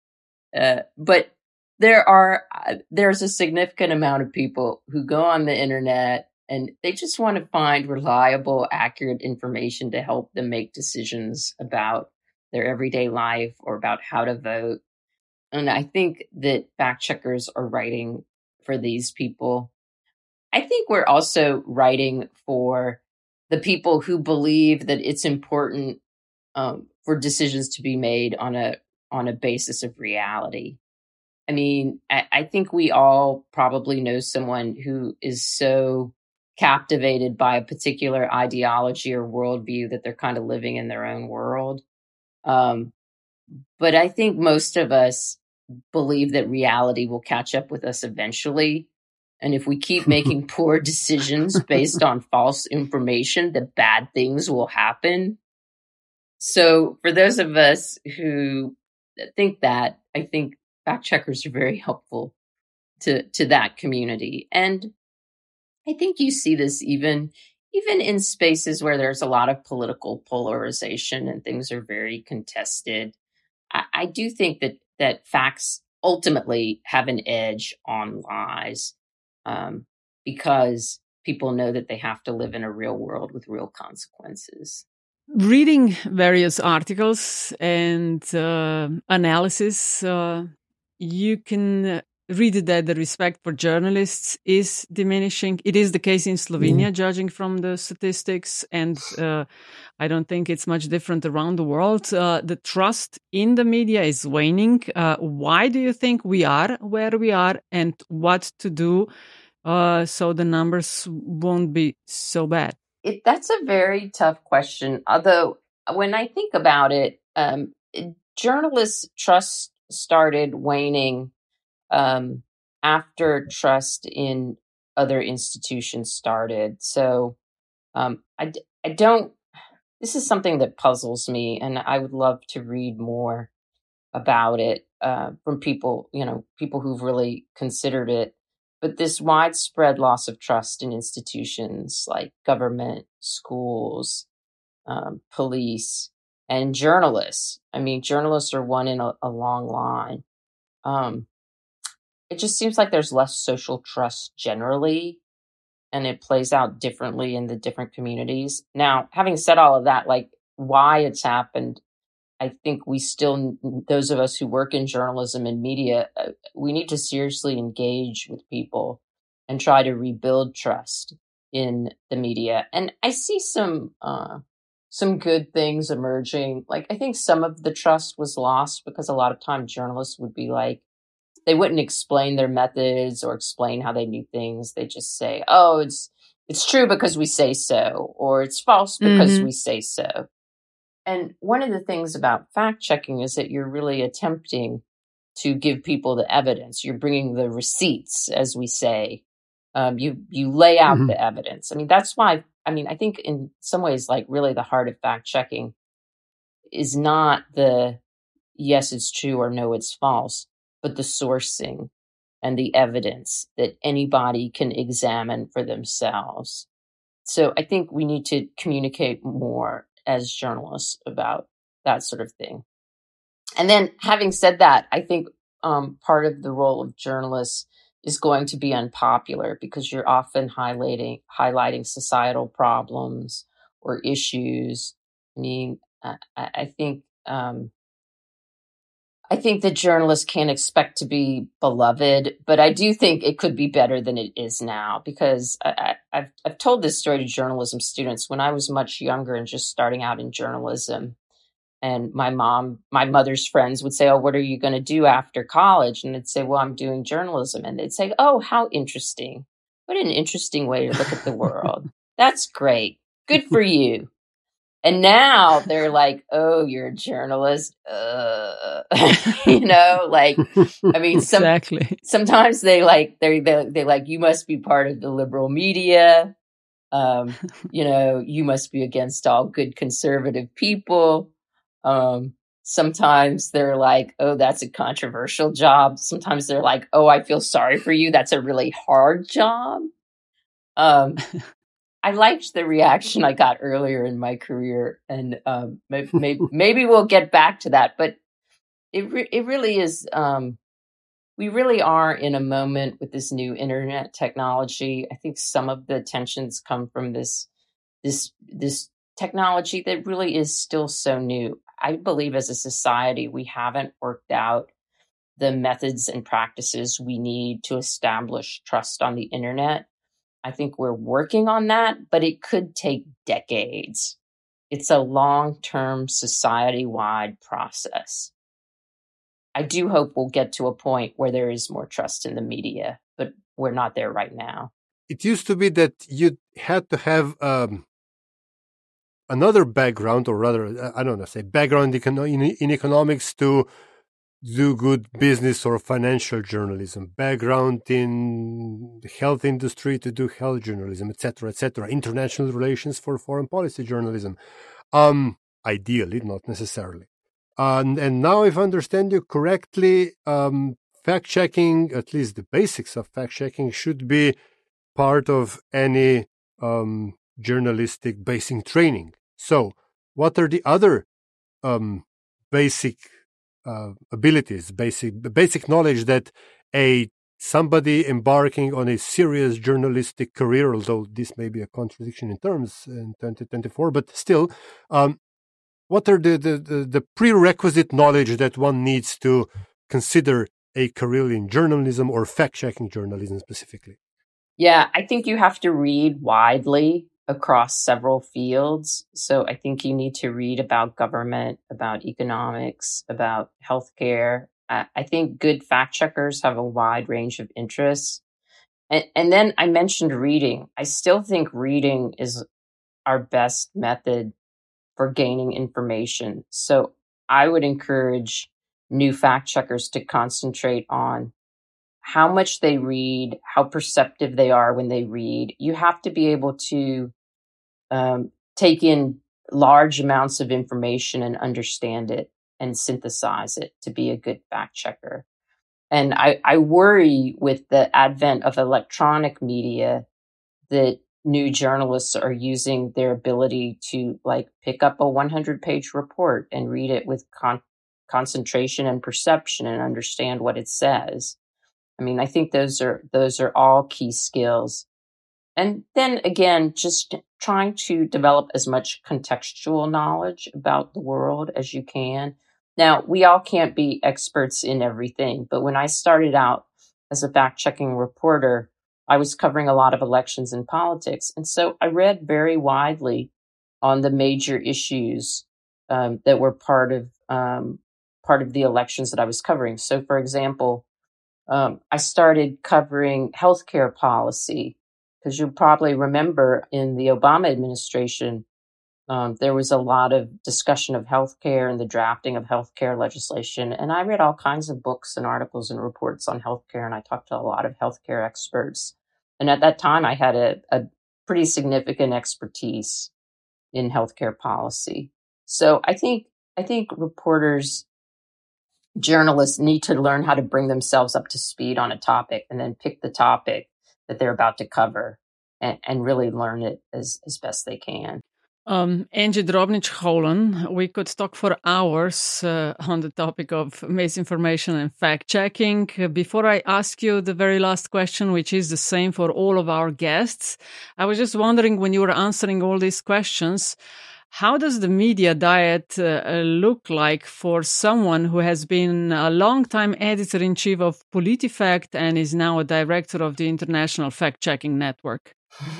uh, but there are uh, there's a significant amount of people who go on the internet and they just want to find reliable accurate information to help them make decisions about their everyday life or about how to vote and i think that fact checkers are writing for these people i think we're also writing for the people who believe that it's important um, for decisions to be made on a on a basis of reality I mean, I, I, think we all probably know someone who is so captivated by a particular ideology or worldview that they're kind of living in their own world. Um, but I think most of us believe that reality will catch up with us eventually. And if we keep making poor decisions based on false information, that bad things will happen. So for those of us who think that, I think fact checkers are very helpful to, to that community. And I think you see this even even in spaces where there's a lot of political polarization and things are very contested. I, I do think that that facts ultimately have an edge on lies um, because people know that they have to live in a real world with real consequences. Reading various articles and uh, analysis, uh, you can read that the respect for journalists is diminishing. It is the case in Slovenia, mm. judging from the statistics, and uh, I don't think it's much different around the world. Uh, the trust in the media is waning. Uh, why do you think we are where we are, and what to do uh, so the numbers won't be so bad? It, that's a very tough question. Although, when I think about it, um, journalists' trust started waning um, after trust in other institutions started. So um, I, I don't, this is something that puzzles me, and I would love to read more about it uh, from people, you know, people who've really considered it. But this widespread loss of trust in institutions like government, schools, um, police, and journalists. I mean, journalists are one in a, a long line. Um, it just seems like there's less social trust generally and it plays out differently in the different communities. Now, having said all of that, like why it's happened, I think we still, those of us who work in journalism and media, uh, we need to seriously engage with people and try to rebuild trust in the media. And I see some, uh, some good things emerging. Like I think some of the trust was lost because a lot of times journalists would be like, they wouldn't explain their methods or explain how they knew things. They just say, "Oh, it's it's true because we say so," or "It's false because mm-hmm. we say so." And one of the things about fact checking is that you're really attempting to give people the evidence. You're bringing the receipts, as we say. Um, you you lay out mm-hmm. the evidence. I mean, that's why. I mean, I think in some ways, like really, the heart of fact checking is not the yes, it's true or no, it's false but the sourcing and the evidence that anybody can examine for themselves. So I think we need to communicate more as journalists about that sort of thing. And then having said that, I think um, part of the role of journalists is going to be unpopular because you're often highlighting highlighting societal problems or issues. I mean, I, I think um, I think that journalists can't expect to be beloved, but I do think it could be better than it is now because I, have I've told this story to journalism students when I was much younger and just starting out in journalism. and my mom, my mother's friends would say, Oh, what are you going to do after college? And I'd say, Well, I'm doing journalism. And they'd say, Oh, how interesting. What an interesting way to look at the world. That's great. Good for you. And now they're like, "Oh, you're a journalist." Uh, you know, like I mean, some, exactly. Sometimes they like they they they like you must be part of the liberal media. Um, you know, you must be against all good conservative people. Um, sometimes they're like, "Oh, that's a controversial job." Sometimes they're like, "Oh, I feel sorry for you. That's a really hard job." Um, I liked the reaction I got earlier in my career, and um, maybe, maybe, we'll get back to that. But it re- it really is. Um, we really are in a moment with this new internet technology. I think some of the tensions come from this this this technology that really is still so new. I believe as a society we haven't worked out the methods and practices we need to establish trust on the internet I think we're working on that, but it could take decades. It's a long term society wide process. I do hope we'll get to a point where there is more trust in the media, but we're not there right now. It used to be that you had to have um, another background, or rather, I don't know, say background in, in economics to do good business or financial journalism, background in the health industry to do health journalism, etc., etc., international relations for foreign policy journalism. Um, ideally, not necessarily. and and now, if I understand you correctly, um, fact checking, at least the basics of fact checking, should be part of any um, journalistic basic training. So, what are the other um, basic uh, abilities, basic basic knowledge that a somebody embarking on a serious journalistic career, although this may be a contradiction in terms in 2024, but still, um, what are the, the, the, the prerequisite knowledge that one needs to consider a career in journalism or fact checking journalism specifically? Yeah, I think you have to read widely across several fields. So I think you need to read about government, about economics, about healthcare. I think good fact checkers have a wide range of interests. And, and then I mentioned reading. I still think reading is our best method for gaining information. So I would encourage new fact checkers to concentrate on how much they read, how perceptive they are when they read. You have to be able to um, take in large amounts of information and understand it and synthesize it to be a good fact checker. And I, I worry with the advent of electronic media that new journalists are using their ability to like pick up a 100 page report and read it with con- concentration and perception and understand what it says I mean, I think those are those are all key skills. And then again, just trying to develop as much contextual knowledge about the world as you can. Now, we all can't be experts in everything, but when I started out as a fact checking reporter, I was covering a lot of elections and politics. And so I read very widely on the major issues um, that were part of um, part of the elections that I was covering. So, for example, um, I started covering healthcare policy because you probably remember in the Obama administration, um, there was a lot of discussion of healthcare and the drafting of healthcare legislation. And I read all kinds of books and articles and reports on healthcare, and I talked to a lot of healthcare experts. And at that time, I had a, a pretty significant expertise in healthcare policy. So I think I think reporters journalists need to learn how to bring themselves up to speed on a topic and then pick the topic that they're about to cover and, and really learn it as, as best they can. Um, Angie Drobnic Holan, we could talk for hours uh, on the topic of misinformation and fact checking. Before I ask you the very last question, which is the same for all of our guests, I was just wondering when you were answering all these questions, how does the media diet uh, look like for someone who has been a long-time editor in chief of PolitiFact and is now a director of the International Fact Checking Network?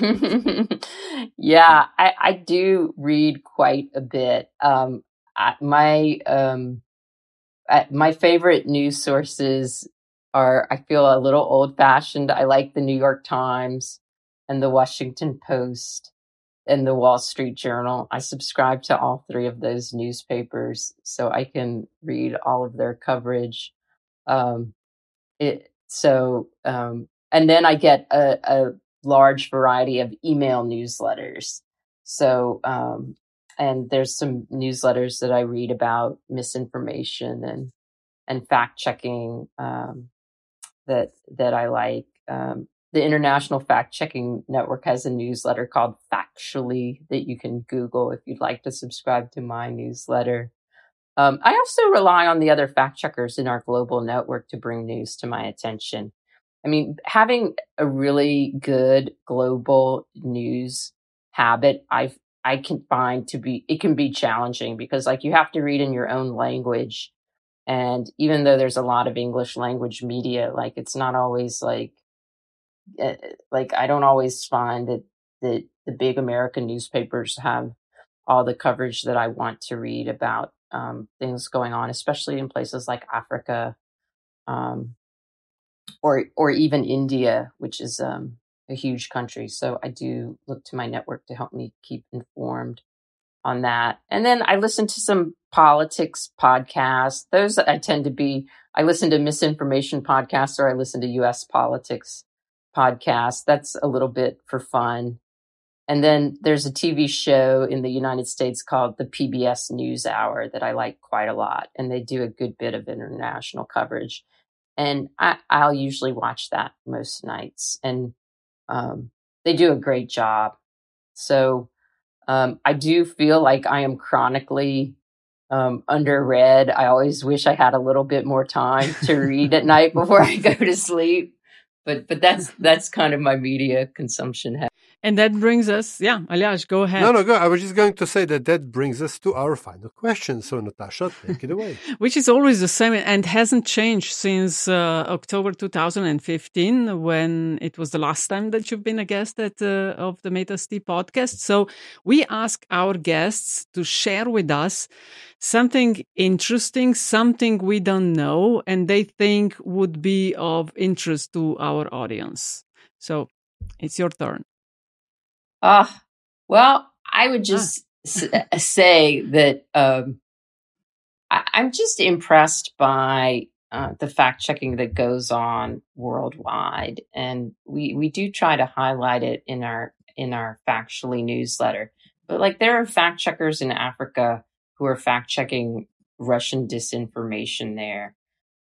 yeah, I, I, do read quite a bit. Um, I, my um, I, my favorite news sources are. I feel a little old fashioned. I like the New York Times and the Washington Post and the Wall Street Journal. I subscribe to all three of those newspapers so I can read all of their coverage. Um, it so um, and then I get a, a, large variety of email newsletters. So um, and there's some newsletters that I read about misinformation and and fact checking um, that that I like. Um, the International Fact Checking Network has a newsletter called Factually that you can Google if you'd like to subscribe to my newsletter. Um, I also rely on the other fact checkers in our global network to bring news to my attention. I mean, having a really good global news habit, I I can find to be it can be challenging because like you have to read in your own language, and even though there's a lot of English language media, like it's not always like like I don't always find that that the big American newspapers have all the coverage that I want to read about um, things going on, especially in places like Africa, um, or or even India, which is um, a huge country. So I do look to my network to help me keep informed on that. And then I listen to some politics podcasts. Those I tend to be. I listen to misinformation podcasts, or I listen to U.S. politics podcast. That's a little bit for fun. And then there's a TV show in the United States called the PBS News Hour that I like quite a lot. And they do a good bit of international coverage. And I I, will usually watch that most nights. And um, they do a great job. So um, I do feel like I am chronically um, underread. I always wish I had a little bit more time to read at night before I go to sleep but but that's that's kind of my media consumption. And that brings us, yeah, Aljaž, go ahead. No, no, go. I was just going to say that that brings us to our final question. So, Natasha, take it away. Which is always the same and hasn't changed since uh, October 2015, when it was the last time that you've been a guest at uh, of the Metin Čaj podcast. So, we ask our guests to share with us something interesting, something we don't know, and they think would be of interest to our audience. So, it's your turn. Ah, uh, well, I would just ah. s- say that um, I- am just impressed by uh, the fact checking that goes on worldwide, and we we do try to highlight it in our in our factually newsletter. But like, there are fact checkers in Africa who are fact checking Russian disinformation there.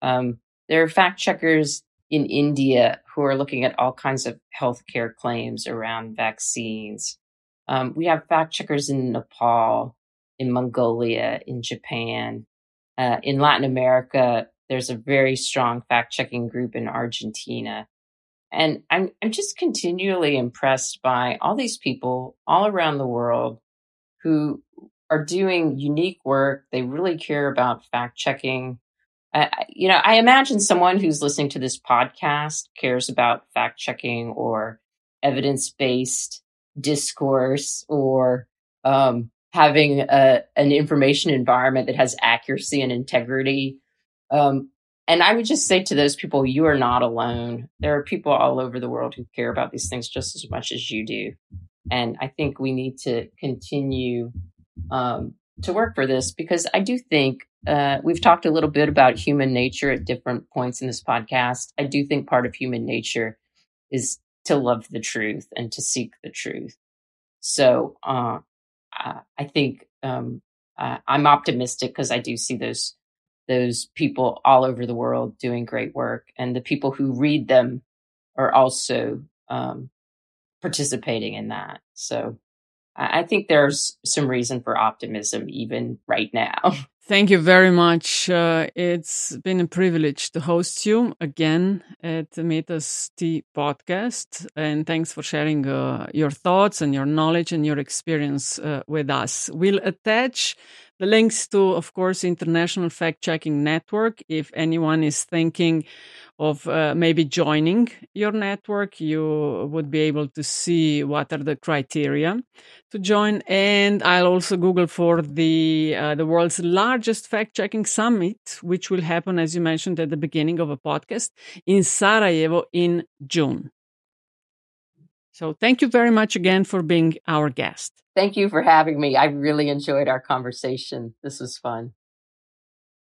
Um, there are fact checkers in India who are looking at all kinds of healthcare claims around vaccines. Um, we have fact checkers in Nepal, in Mongolia, in Japan. Uh, in Latin America, there's a very strong fact checking group in Argentina. And I'm, I'm just continually impressed by all these people all around the world who are doing unique work. They really care about fact checking you know, I imagine someone who's listening to this podcast cares about fact checking or evidence based discourse or um, having a, an information environment that has accuracy and integrity. Um, and I would just say to those people, you are not alone. There are people all over the world who care about these things just as much as you do. And I think we need to continue um, to work for this because I do think uh, we've talked a little bit about human nature at different points in this podcast. I do think part of human nature is to love the truth and to seek the truth. So uh, I think um, I'm optimistic because I do see those those people all over the world doing great work, and the people who read them are also um, participating in that. So I think there's some reason for optimism even right now. Thank you very much. Uh, it's been a privilege to host you again at the Metin Čaj podcast. And thanks for sharing uh, your thoughts and your knowledge and your experience uh, with us. We'll attach the links to, of course, International Fact Checking Network. If anyone is thinking of uh, maybe joining your network, you would be able to see what are the criteria to join. And I'll also Google for the uh, the world's largest fact checking summit, which will happen, as you mentioned at the beginning of a podcast, in Sarajevo in June. So thank you very much again for being our guest. Thank you for having me. I really enjoyed our conversation. This was fun.